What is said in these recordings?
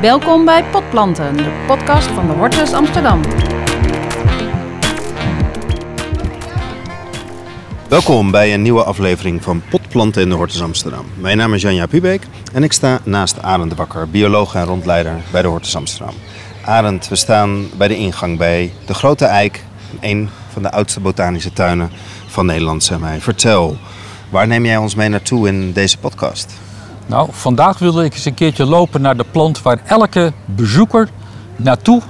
Welkom bij Potplanten, de podcast van de Hortus Amsterdam. Welkom bij een nieuwe aflevering van Potplanten in de Hortus Amsterdam. Mijn naam is Janja Pubeek en ik sta naast Arend de Bakker, bioloog en rondleider bij de Hortus Amsterdam. Arend, we staan bij de ingang bij de Grote Eik, een van de oudste botanische tuinen van Nederland, zeg maar. Vertel, waar neem jij ons mee naartoe in deze podcast? Nou, vandaag wilde ik eens een keertje lopen naar de plant waar elke bezoeker naartoe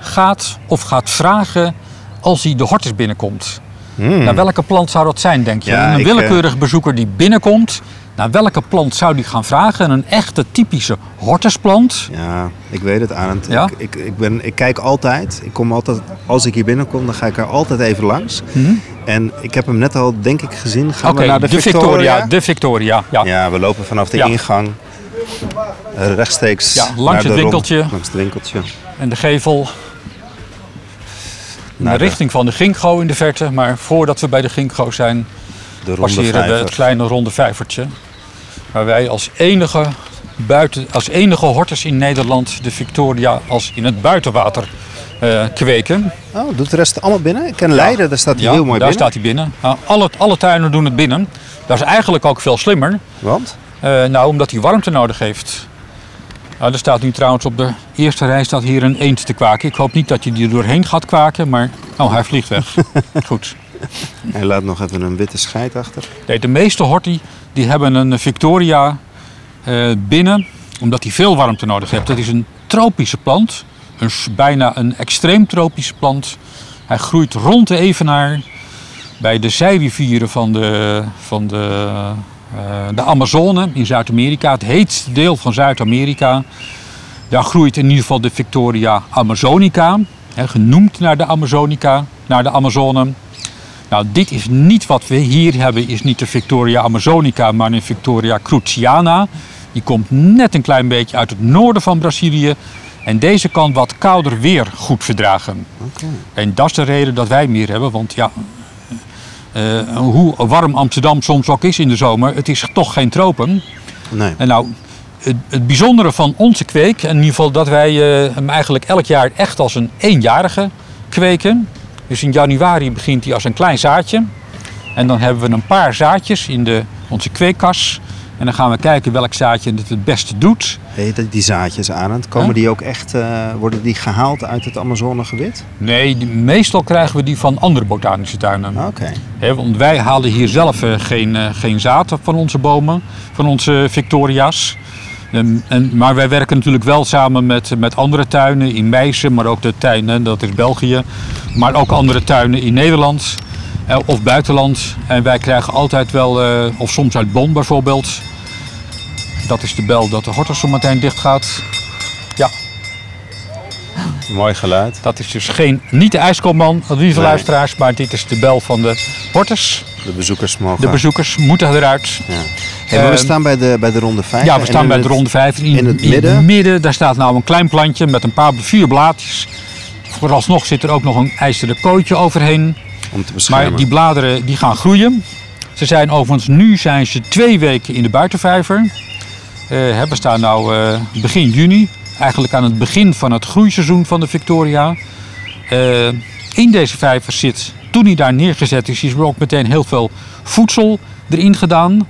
gaat of gaat vragen als hij de hortus binnenkomt. Naar welke plant zou dat zijn, denk je? Hmm. Ja, een ik, willekeurig bezoeker die binnenkomt, naar welke plant zou die gaan vragen? Een echte typische hortusplant. Ja, ik weet het, Arend. Ja? Ik, ik, ik, ben, ik kijk altijd, ik kom altijd, als ik hier binnenkom, dan ga ik er altijd even langs. En ik heb hem net al, denk ik, gezien. Gaan Mhm. Oké, we naar de, Victoria? De Victoria, ja. Ja, we lopen vanaf de Ja. ingang eh, rechtstreeks Ja, langs naar het de rond- winkeltje. langs het winkeltje. En de gevel in de Naar de- richting van de Ginkgo in de verte. Maar voordat we bij de Ginkgo zijn, De passeren we het kleine ronde vijvertje. Waar wij als enige, buiten, als enige hortus in Nederland de Victoria als in het buitenwater eh, kweken. Oh, doet de rest allemaal binnen? Ik ken Leiden, daar staat hij Ja, heel mooi daar binnen. staat hij binnen. Nou, alle, alle tuinen doen het binnen. Dat is eigenlijk ook veel slimmer. Want? Eh, nou, omdat hij warmte nodig heeft. Nou, er staat nu trouwens op de eerste rij staat hier een eend te kwaken. Ik hoop niet dat hij er doorheen gaat kwaken, maar... Oh, hij vliegt weg. Goed. Hij laat nog even een witte scheid achter. De meeste horti die hebben een Victoria eh, binnen, omdat hij veel warmte nodig heeft. Dat is een tropische plant, een, bijna een extreem tropische plant. Hij groeit rond de evenaar bij de zijrivieren van de, van de, eh, de Amazone in Zuid-Amerika. Het heetste deel van Zuid-Amerika. Daar groeit in ieder geval de Victoria amazonica, hè, genoemd naar de Amazonica, naar de Amazone. Nou, dit is niet wat we hier hebben, is niet de Victoria amazonica, maar een Victoria cruciana. Die komt net een klein beetje uit het noorden van Brazilië. En deze kan wat kouder weer goed verdragen. En dat is de reden dat wij hem hier hebben, want ja, eh, hoe warm Amsterdam soms ook is in de zomer, het is toch geen tropen. Nee. En nou, het, het bijzondere van onze kweek, in ieder geval dat wij eh, hem eigenlijk elk jaar echt als een eenjarige kweken. Dus in januari begint hij als een klein zaadje. En dan hebben we een paar zaadjes in de, onze kweekkas. En dan gaan we kijken welk zaadje het het beste doet. Heet dat die zaadjes aan? Komen Huh? die ook echt, eh, worden die gehaald uit het Amazonegebied? Nee, die- meestal krijgen we die van andere botanische tuinen. Oké. Hè, want wij halen hier zelf eh, geen, eh, geen zaad van onze bomen, van onze Victoria's. En, en, maar wij werken natuurlijk wel samen met, met andere tuinen in Meissen, maar ook de tuinen, dat is België. Maar ook andere tuinen in Nederland eh, of buitenland. En wij krijgen altijd wel, eh, of soms uit Bonn bijvoorbeeld. Dat is de bel dat de hortus zo meteen dicht gaat. Ja, Mooi geluid. dat is dus geen, niet de ijskoopman, lieve Nee. luisteraars, maar dit is de bel van de hortus. De bezoekers mogen... De bezoekers moeten eruut. Ja. Hey, maar we Ehm, staan bij de, bij de ronde vijf. Ja, we staan bij de ronde 5. In, in het midden? daar staat nou een klein plantje met een paar vier blaadjes. Vooralsnog zit er ook nog een ijzeren kootje overheen. Om te beschermen. Maar die bladeren die gaan groeien. Ze zijn overigens, nu zijn ze twee weken in de buitenvijver. Eh, we staan nou eh, begin juni. Eigenlijk aan het begin van het groeiseizoen van de Victoria. Eh, in deze vijver zit, toen hij daar neergezet is, is er ook meteen heel veel voedsel erin gedaan.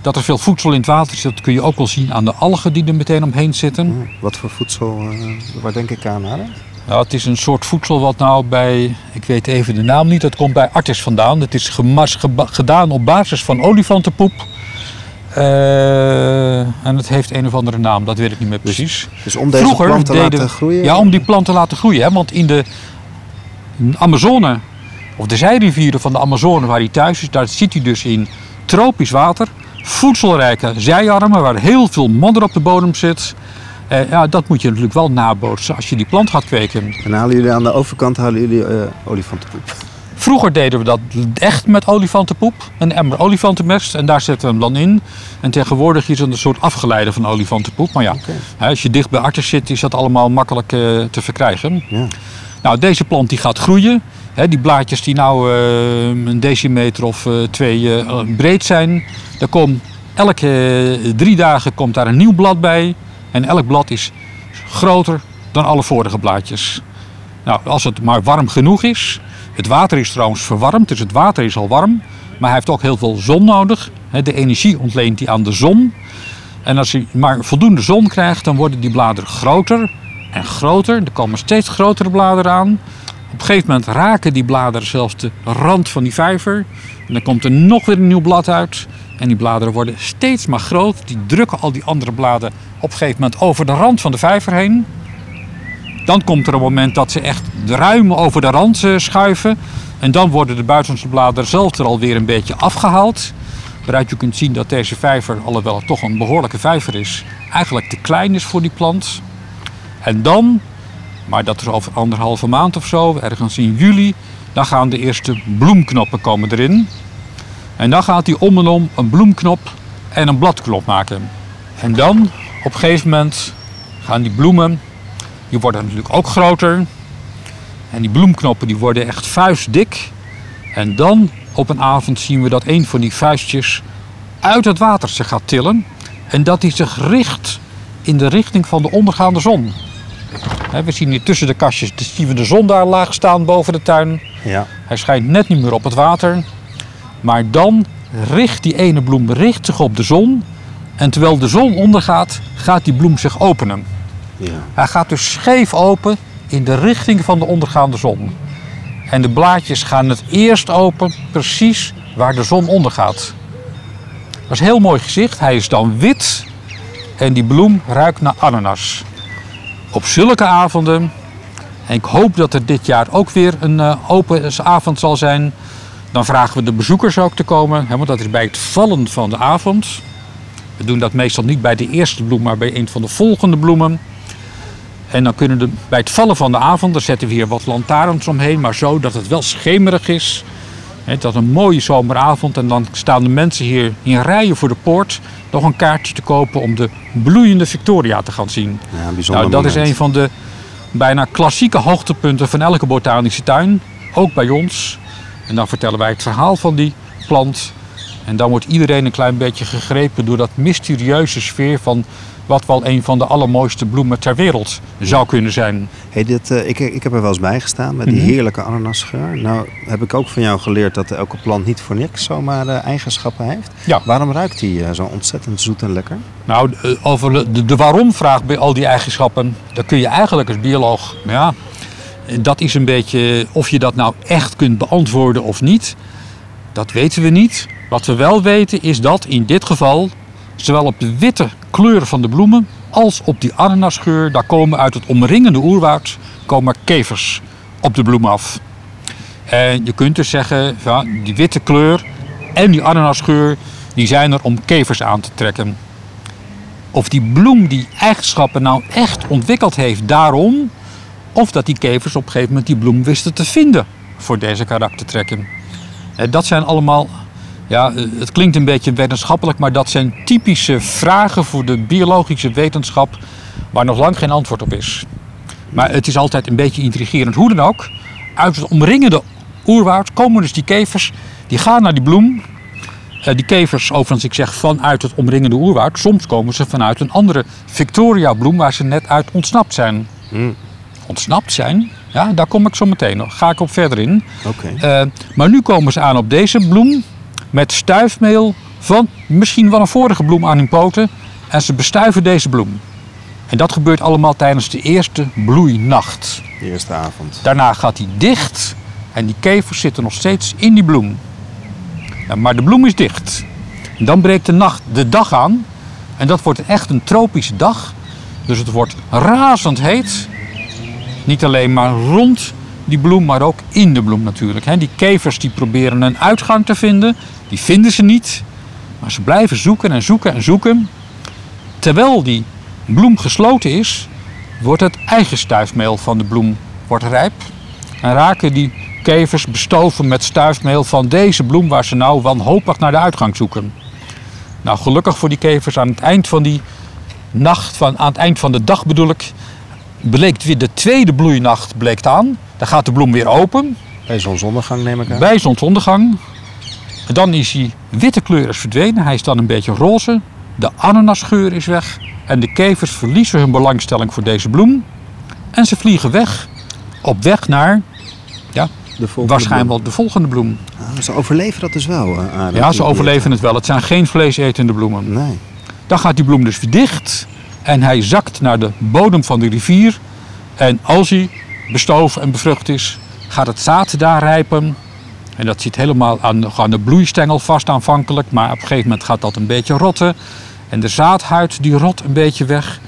Dat er veel voedsel in het water zit, dat kun je ook wel zien aan de algen die er meteen omheen zitten. Wat voor voedsel, eh, waar denk ik aan, Arend? Nou, het is een soort voedsel wat nou bij, ik weet even de naam niet, dat komt bij Artis vandaan. Het is gemas, gedaan op basis van olifantenpoep. Eh, en het heeft een of andere naam, dat weet ik niet meer precies. Dus om deze Vroeger plant te deden laten groeien? Ja, om die plant te laten groeien. Hè? Want in de Amazone, of de zijrivieren van de Amazone waar hij thuis is, daar zit hij dus in tropisch water. Voedselrijke zijarmen waar heel veel modder op de bodem zit. Eh, ja, dat moet je natuurlijk wel nabootsen als je die plant gaat kweken. En halen jullie aan de overkant halen jullie eh, olifantenpoep? Vroeger deden we dat echt met olifantenpoep, een emmer olifantenmest en daar zetten we hem dan in. En tegenwoordig is het een soort afgeleide van olifantenpoep. Maar ja, als je dicht bij artsen zit is dat allemaal makkelijk eh, te verkrijgen. Ja. Nou, deze plant die gaat groeien. Die blaadjes die nou eh, een decimeter of eh, twee breed zijn. Daar komt elke drie dagen komt daar een nieuw blad bij. En elk blad is groter dan alle vorige blaadjes. Nou, als het maar warm genoeg is. Het water is trouwens verwarmd, dus het water is al warm. Maar hij heeft ook heel veel zon nodig. De energie ontleent hij aan de zon. En als hij maar voldoende zon krijgt, dan worden die bladeren groter en groter. Er komen steeds grotere bladeren aan. Op een gegeven moment raken die bladeren zelfs de rand van die vijver. En dan komt er nog weer een nieuw blad uit. En die bladeren worden steeds maar groot. Die drukken al die andere bladen op een gegeven moment over de rand van de vijver heen. Dan komt er een moment dat ze echt ruim over de rand eh, schuiven. En dan worden de buitenste bladeren zelf er alweer een beetje afgehaald. Waaruit je kunt zien dat deze vijver, alhoewel het toch een behoorlijke vijver is, eigenlijk te klein is voor die plant. En dan, maar dat is over anderhalve maand of zo, ergens in juli, dan gaan de eerste bloemknoppen komen erin. En dan gaat hij om en om een bloemknop en een bladknop maken. En dan, op een gegeven moment, gaan die bloemen, die worden natuurlijk ook groter. En die bloemknoppen die worden echt vuistdik. En dan op een avond zien we dat een van die vuistjes uit het water zich gaat tillen. En dat hij zich richt in de richting van de ondergaande zon. We zien hier tussen de kastjes zien we de zon daar laag staan boven de tuin. Ja. Hij schijnt net niet meer op het water. Maar dan richt die ene bloem richt zich op de zon. En terwijl de zon ondergaat, gaat die bloem zich openen. Ja. Hij gaat dus scheef open in de richting van de ondergaande zon. En de blaadjes gaan het eerst open precies waar de zon ondergaat. Dat is een heel mooi gezicht. Hij is dan wit en die bloem ruikt naar ananas. Op zulke avonden, en ik hoop dat er dit jaar ook weer een eh, open avond zal zijn, dan vragen we de bezoekers ook te komen, hè, want dat is bij het vallen van de avond. We doen dat meestal niet bij de eerste bloem, maar bij een van de volgende bloemen. En dan kunnen de, bij het vallen van de avond, dan zetten we hier wat lantaarns omheen, maar zo dat het wel schemerig is. Hè, dat een mooie zomeravond en dan staan de mensen hier in rijen voor de poort nog een kaartje te kopen om de bloeiende Victoria te gaan zien. ja bijzonder Nou, dat is een van de bijna klassieke hoogtepunten van elke botanische tuin. Ook bij ons. En dan vertellen wij het verhaal van die plant. En dan wordt iedereen een klein beetje gegrepen door dat mysterieuze sfeer van wat wel een van de allermooiste bloemen ter wereld zou kunnen zijn. Hey, dit, eh, ik, ik heb er wel eens bij gestaan met die Mhm. heerlijke ananasgeur. Nou heb ik ook van jou geleerd dat elke plant niet voor niks zomaar eh, eigenschappen heeft. Ja. Waarom ruikt die eh, zo ontzettend zoet en lekker? Nou, over de- de, waarom-vraag bij al die eigenschappen, dan kun je eigenlijk als bioloog, ja, dat is een beetje of je dat nou echt kunt beantwoorden of niet. Dat weten we niet. Wat we wel weten is dat in dit geval, zowel op de witte kleur van de bloemen als op die ananasgeur, daar komen uit het omringende oerwoud komen kevers op de bloem af. En je kunt dus zeggen, ja, die witte kleur en die ananasgeur, die zijn er om kevers aan te trekken of die bloem die eigenschappen nou echt ontwikkeld heeft daarom, of dat die kevers op een gegeven moment die bloem wisten te vinden voor deze karaktertrekken. Eh, Dat zijn allemaal, ja, eh, het klinkt een beetje wetenschappelijk, maar dat zijn typische vragen voor de biologische wetenschap waar nog lang geen antwoord op is. Maar het is altijd een beetje intrigerend. Hoe dan ook, uit het omringende oerwoud komen dus die kevers, die gaan naar die bloem eh, die kevers, overigens, ik zeg vanuit het omringende oerwoud. Soms komen ze vanuit een andere Victoria-bloem waar ze net uit ontsnapt zijn. Mm. Ontsnapt zijn? Ja, daar kom ik zo meteen nog. Ga ik op verder in. Oké. Eh, maar nu komen ze aan op deze bloem met stuifmeel van misschien wel een vorige bloem aan hun poten. En ze bestuiven deze bloem. En dat gebeurt allemaal tijdens de eerste bloeinacht. De eerste avond. Daarna gaat hij dicht en die kevers zitten nog steeds in die bloem. Maar de bloem is dicht. En dan breekt de, nacht, de dag aan en dat wordt echt een tropische dag. Dus het wordt razend heet. Niet alleen maar rond die bloem, maar ook in de bloem natuurlijk. hè. Die kevers die proberen een uitgang te vinden, die vinden ze niet. Maar ze blijven zoeken en zoeken en zoeken. Terwijl die bloem gesloten is, wordt het eigen stuifmeel van de bloem wordt rijp. En raken die kevers bestoven met stuifmeel van deze bloem waar ze nou wanhopig naar de uitgang zoeken. Nou, gelukkig voor die kevers aan het eind van die nacht, van, aan het eind van de dag bedoel ik, bleek weer de tweede bloeinacht bleek aan. Dan gaat de bloem weer open Bij zonsondergang neem ik aan. bij zonsondergang. En dan is die witte kleur is verdwenen. Hij is dan een beetje roze. De ananasgeur is weg. En de kevers verliezen hun belangstelling voor deze bloem. En ze vliegen weg. Op weg naar ja, De waarschijnlijk wel de volgende bloem. Ah, ze overleven dat dus wel. eh, Ja, ze overleven het wel. Het zijn geen vleesetende bloemen. Nee. Dan gaat die bloem dus weer dicht. En hij zakt naar de bodem van de rivier. En als hij bestoven en bevrucht is, gaat het zaad daar rijpen. En dat zit helemaal aan, de- aan de bloeistengel vast aanvankelijk. Maar op een gegeven moment gaat dat een beetje rotten. En de zaadhuid die rot een beetje weg.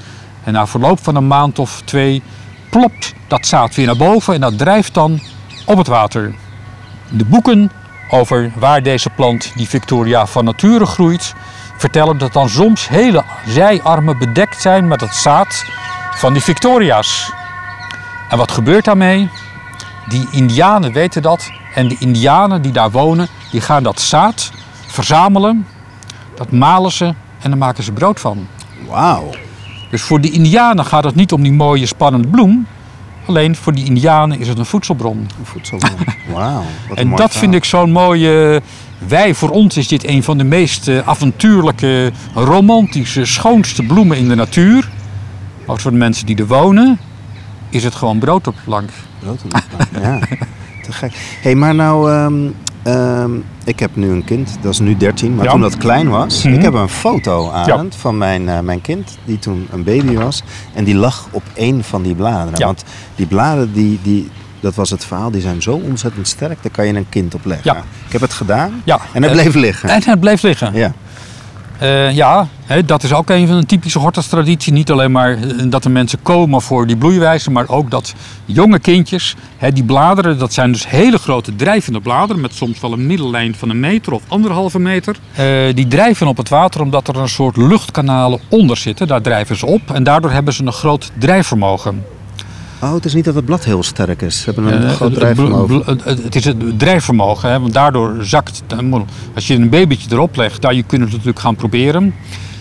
En na verloop van een maand of twee plopt dat zaad weer naar boven. En dat drijft dan op het water. De boeken over waar deze plant, die Victoria, van nature groeit, vertellen dat dan soms hele zijarmen bedekt zijn met het zaad van die Victoria's. En wat gebeurt daarmee? Die Indianen weten dat en de Indianen die daar wonen, die gaan dat zaad verzamelen, dat malen ze en dan maken ze brood van. Wauw. Dus voor de Indianen gaat het niet om die mooie spannende bloem, alleen voor die Indianen is het een voedselbron. Een voedselbron. Wauw. En dat vind ik zo'n mooie. Wij, voor ons is dit een van de meest eh, avontuurlijke, romantische, schoonste bloemen in de natuur. Maar voor de mensen die er wonen, is het gewoon brood op de plank. Brood op de plank, Ja, te gek. hey, maar nou, ehm, ehm, ik heb nu een kind, dat is nu 13, maar Ja. toen dat klein was, Mhm. ik heb een foto, Arend, van mijn, eh, mijn kind, die toen een baby was. En die lag op één van die bladeren. Ja. Want die bladeren, die, die, dat was het verhaal, die zijn zo ontzettend sterk, daar kan je een kind op leggen. Ik heb het gedaan en het eh, bleef liggen. En het bleef liggen. Ja. Eh, ja, hè, dat is ook een van de typische hortustraditie. Niet alleen maar eh, dat de mensen komen voor die bloeiwijze, maar ook dat jonge kindjes, hè, die bladeren, dat zijn dus hele grote drijvende bladeren met soms wel een middellijn van een meter of anderhalve meter. Eh, die drijven op het water omdat er een soort luchtkanalen onder zitten. Daar drijven ze op en daardoor hebben ze een groot drijfvermogen. Oh, het is niet dat het blad heel sterk is. Ze hebben een Eh, groot drijfvermogen. het- is het drijfvermogen, hè, want daardoor zakt. Als je een babytje erop legt, daar je kunt het natuurlijk gaan proberen.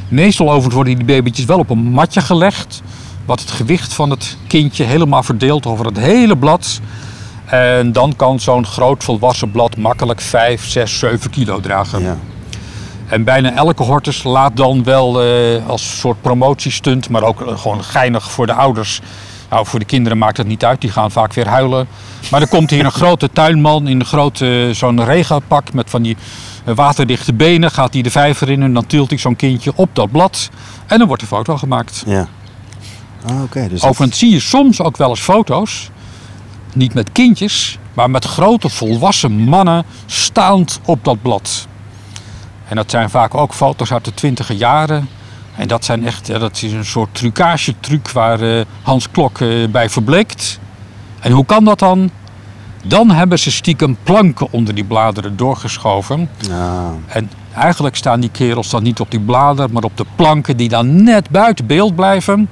Meestal overigens worden die babytjes wel op een matje gelegd, wat het gewicht van het kindje helemaal verdeelt over het hele blad. En dan kan zo'n groot volwassen blad makkelijk 5, 6, 7 kilo dragen. Ja. En bijna elke hortus laat dan wel eh, als soort promotiestunt, maar ook eh, gewoon geinig voor de ouders. Nou, voor de kinderen maakt het niet uit, die gaan vaak weer huilen. Maar er komt hier een grote tuinman in een grote, eh, zo'n regenpak met van die eh, waterdichte benen. Gaat hij de vijver in en dan tilt hij zo'n kindje op dat blad. En dan wordt een foto gemaakt. ja. Ah, oké. dus dat- Overigens zie je soms ook wel eens foto's, niet met kindjes, maar met grote volwassen mannen staand op dat blad. En dat zijn vaak ook foto's uit de twintige jaren. En dat zijn echt, ja, dat is een soort trucage-truc waar eh, Hans Klok eh, bij verbleekt. En hoe kan dat dan? Dan hebben ze stiekem planken onder die bladeren doorgeschoven. Ja. En eigenlijk staan die kerels dan niet op die bladeren, maar op de planken die dan net buiten beeld blijven.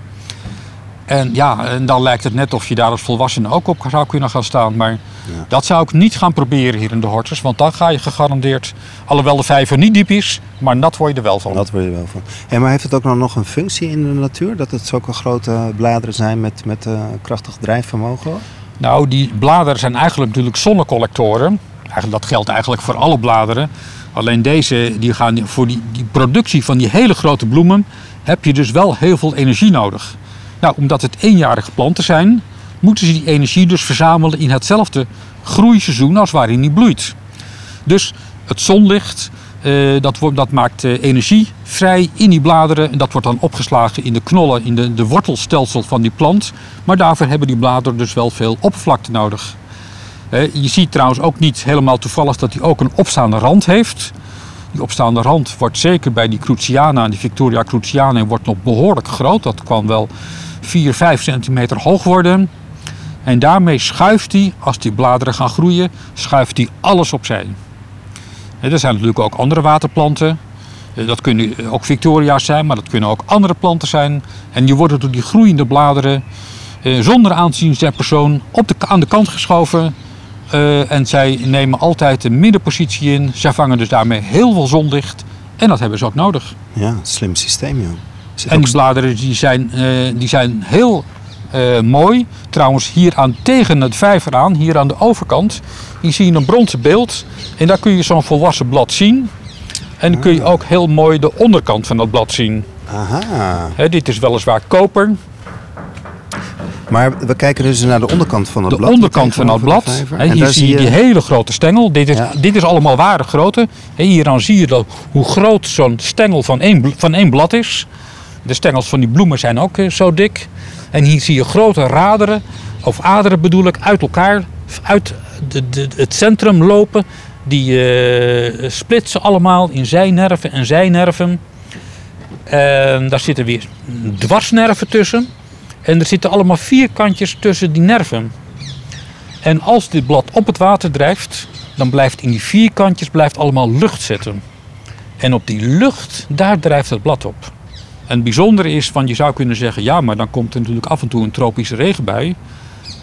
En ja, en dan lijkt het net of je daar als volwassene ook op zou kunnen gaan staan. Maar Ja. dat zou ik niet gaan proberen hier in de Hortus. Want dan ga je gegarandeerd, alhoewel de vijver niet diep is, maar nat word je er wel van. Dat wil je wel van. Hey, maar heeft het ook nou nog een functie in de natuur? Dat het zulke grote bladeren zijn met, met eh, krachtig drijfvermogen? Nou, die bladeren zijn eigenlijk natuurlijk zonnecollectoren. Eigenlijk, dat geldt eigenlijk voor alle bladeren. Alleen deze, die gaan voor die, die productie van die hele grote bloemen, heb je dus wel heel veel energie nodig. Nou, omdat het eenjarige planten zijn, moeten ze die energie dus verzamelen in hetzelfde groeiseizoen als waarin die bloeit. Dus het zonlicht, eh, dat, dat maakt eh, energie vrij in die bladeren. En dat wordt dan opgeslagen in de knollen, in de, de wortelstelsel van die plant. Maar daarvoor hebben die bladeren dus wel veel oppervlakte nodig. Eh, je ziet trouwens ook niet helemaal toevallig dat hij ook een opstaande rand heeft. Die opstaande rand wordt zeker bij die Cruciana, die Victoria Cruciana, wordt nog behoorlijk groot. Dat kan wel 4, 5 centimeter hoog worden. En daarmee schuift hij, als die bladeren gaan groeien, schuift hij alles opzij. Eh, Er zijn natuurlijk ook andere waterplanten. Eh, Dat kunnen ook Victoria's zijn, maar dat kunnen ook andere planten zijn. En die worden door die groeiende bladeren eh, zonder aanzien persoon op de, aan de kant geschoven. Eh, en zij nemen altijd de middenpositie in. Zij vangen dus daarmee heel veel zonlicht. En dat hebben ze ook nodig. Ja, slim systeem, joh. Zit En die bladeren die zijn, eh, die zijn heel eh, mooi. Trouwens, hier aan tegen het vijver aan, hier aan de overkant, hier zie je een bronzen beeld. En daar kun je zo'n volwassen blad zien. En dan kun je ook heel mooi de onderkant van dat blad zien. Aha. Hè, dit is weliswaar koper. Maar we kijken dus naar de onderkant van het De blad. onderkant van tegenover blad. de hier zie je die hele grote stengel. Dit is, Ja. dit is allemaal ware grootte. Hè, hieraan zie je dat, hoe groot zo'n stengel van één, van één blad is. De stengels van die bloemen zijn ook eh, zo dik. En hier zie je grote raderen, of aderen bedoel ik, uit elkaar, uit de, de, het centrum lopen. Die eh, splitsen allemaal in zijnerven en zijnerven. En daar zitten weer dwarsnerven tussen. En er zitten allemaal vierkantjes tussen die nerven. En als dit blad op het water drijft, dan blijft in die vierkantjes blijft allemaal lucht zitten. En op die lucht, daar drijft het blad op. En het bijzondere is, van je zou kunnen zeggen, ja, maar dan komt er natuurlijk af en toe een tropische regenbui.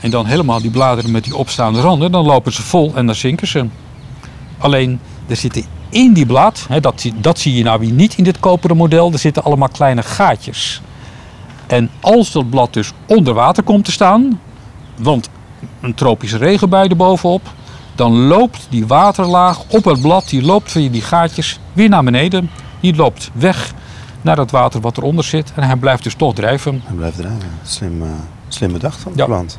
En dan helemaal die bladeren met die opstaande randen, dan lopen ze vol en dan zinken ze. Alleen, er zitten in die blad, hè, dat, dat zie je nou weer niet in dit koperen model, er zitten allemaal kleine gaatjes. En als dat blad dus onder water komt te staan, want een tropische regenbui erbovenop, dan loopt die waterlaag op het blad, die loopt via die gaatjes weer naar beneden. Die loopt weg naar het water wat eronder zit en hij blijft dus toch drijven. Hij blijft drijven. Slim, eh, slim bedacht van de Ja. plant.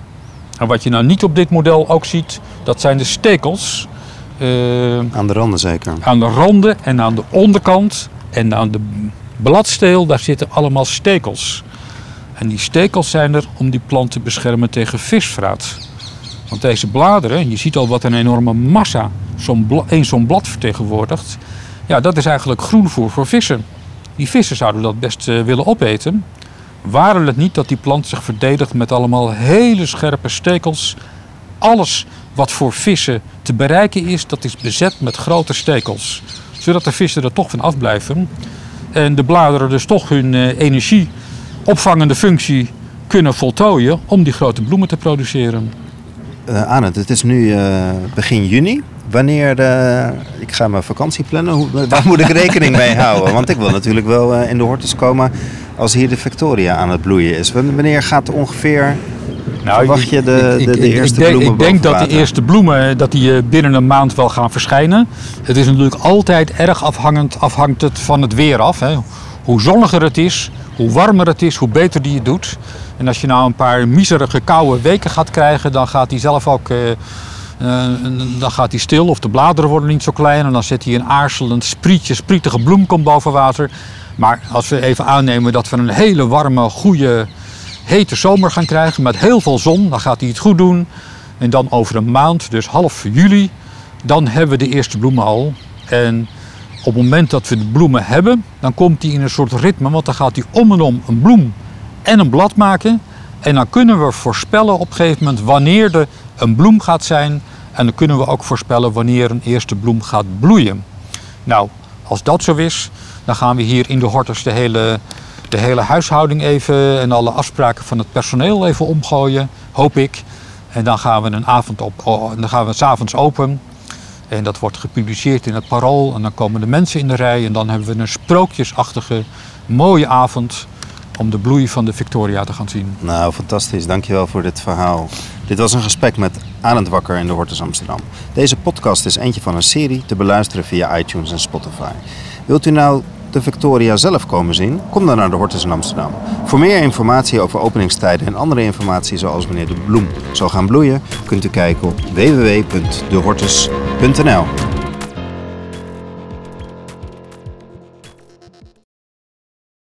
En wat je nou niet op dit model ook ziet, dat zijn de stekels. eh, Aan de randen zeker. aan de randen en aan de onderkant en aan de bladsteel, daar zitten allemaal stekels. En die stekels zijn er om die plant te beschermen tegen visvraat. Want deze bladeren, je ziet al wat een enorme massa zo'n één zo'n blad vertegenwoordigt. Ja, dat is eigenlijk groenvoer voor vissen. Die vissen zouden dat best eh, willen opeten. Waren het niet dat die plant zich verdedigt met allemaal hele scherpe stekels. Alles wat voor vissen te bereiken is, dat is bezet met grote stekels. Zodat de vissen er toch van afblijven. En de bladeren dus toch hun eh, energie opvangende functie kunnen voltooien om die grote bloemen te produceren. Eh Arend, het is nu eh, begin juni. Wanneer, eh, ik ga mijn vakantie plannen, hoe, waar moet ik rekening mee houden? Want ik wil natuurlijk wel eh, in de hortus komen als hier de Victoria aan het bloeien is. Wan- Wanneer gaat ongeveer, verwacht je de, de, de eerste ik denk, bloemen Ik denk dat de eerste bloemen dat die, eh, binnen een maand wel gaan verschijnen. Het is natuurlijk altijd erg afhangend afhangt het van het weer af. Hè. Hoe zonniger het is, hoe warmer het is, hoe beter die het doet. En als je nou een paar miserige koude weken gaat krijgen, dan gaat hij zelf ook eh, eh, dan gaat hij stil of de bladeren worden niet zo klein. En dan zet hij een aarzelend sprietje, sprietige bloem komt boven water. Maar als we even aannemen dat we een hele warme, goede, hete zomer gaan krijgen met heel veel zon, dan gaat hij het goed doen. En dan over een maand, dus half juli, dan hebben we de eerste bloemen al. En op het moment dat we de bloemen hebben, dan komt hij in een soort ritme, want dan gaat hij om en om een bloem en een blad maken. En dan kunnen we voorspellen op een gegeven moment wanneer er een bloem gaat zijn. En dan kunnen we ook voorspellen wanneer een eerste bloem gaat bloeien. Nou, als dat zo is, dan gaan we hier in de hortus de hele, de hele huishouding even en alle afspraken van het personeel even omgooien, hoop ik. En dan gaan we een avond op, oh, dan gaan we s'avonds open. En dat wordt gepubliceerd in het Parool. En dan komen de mensen in de rij. En dan hebben we een sprookjesachtige, mooie avond om de bloei van de Victoria te gaan zien. Nou, fantastisch. Dankjewel voor dit verhaal. Dit was een gesprek met Arend Wakker in de Hortus Amsterdam. Deze podcast is eentje van een serie te beluisteren via iTunes en Spotify. Wilt u nou de Victoria zelf komen zien? Kom dan naar de Hortus in Amsterdam. Voor meer informatie over openingstijden en andere informatie zoals wanneer de bloem zal gaan bloeien, kunt u kijken op www.dehortus.nl.